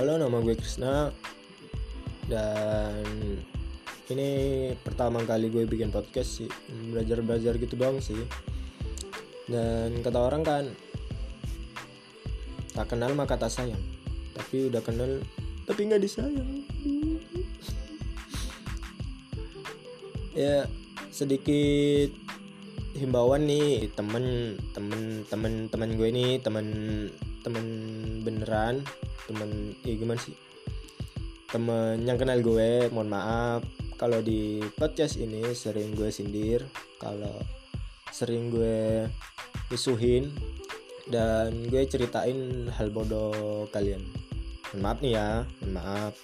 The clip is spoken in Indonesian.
Halo, nama gue Krisna dan ini pertama kali gue bikin podcast sih, belajar-belajar gitu doang sih. Dan kata orang kan tak kenal maka tak sayang, tapi udah kenal tapi nggak disayang. ya sedikit himbauan nih temen temen temen temen gue nih temen temen beneran temen eh gimana sih? Temen yang kenal gue mohon maaf. Kalau di podcast ini sering gue sindir kalau sering gue isuhin dan gue ceritain hal bodoh kalian. Mohon maaf nih ya mohon maaf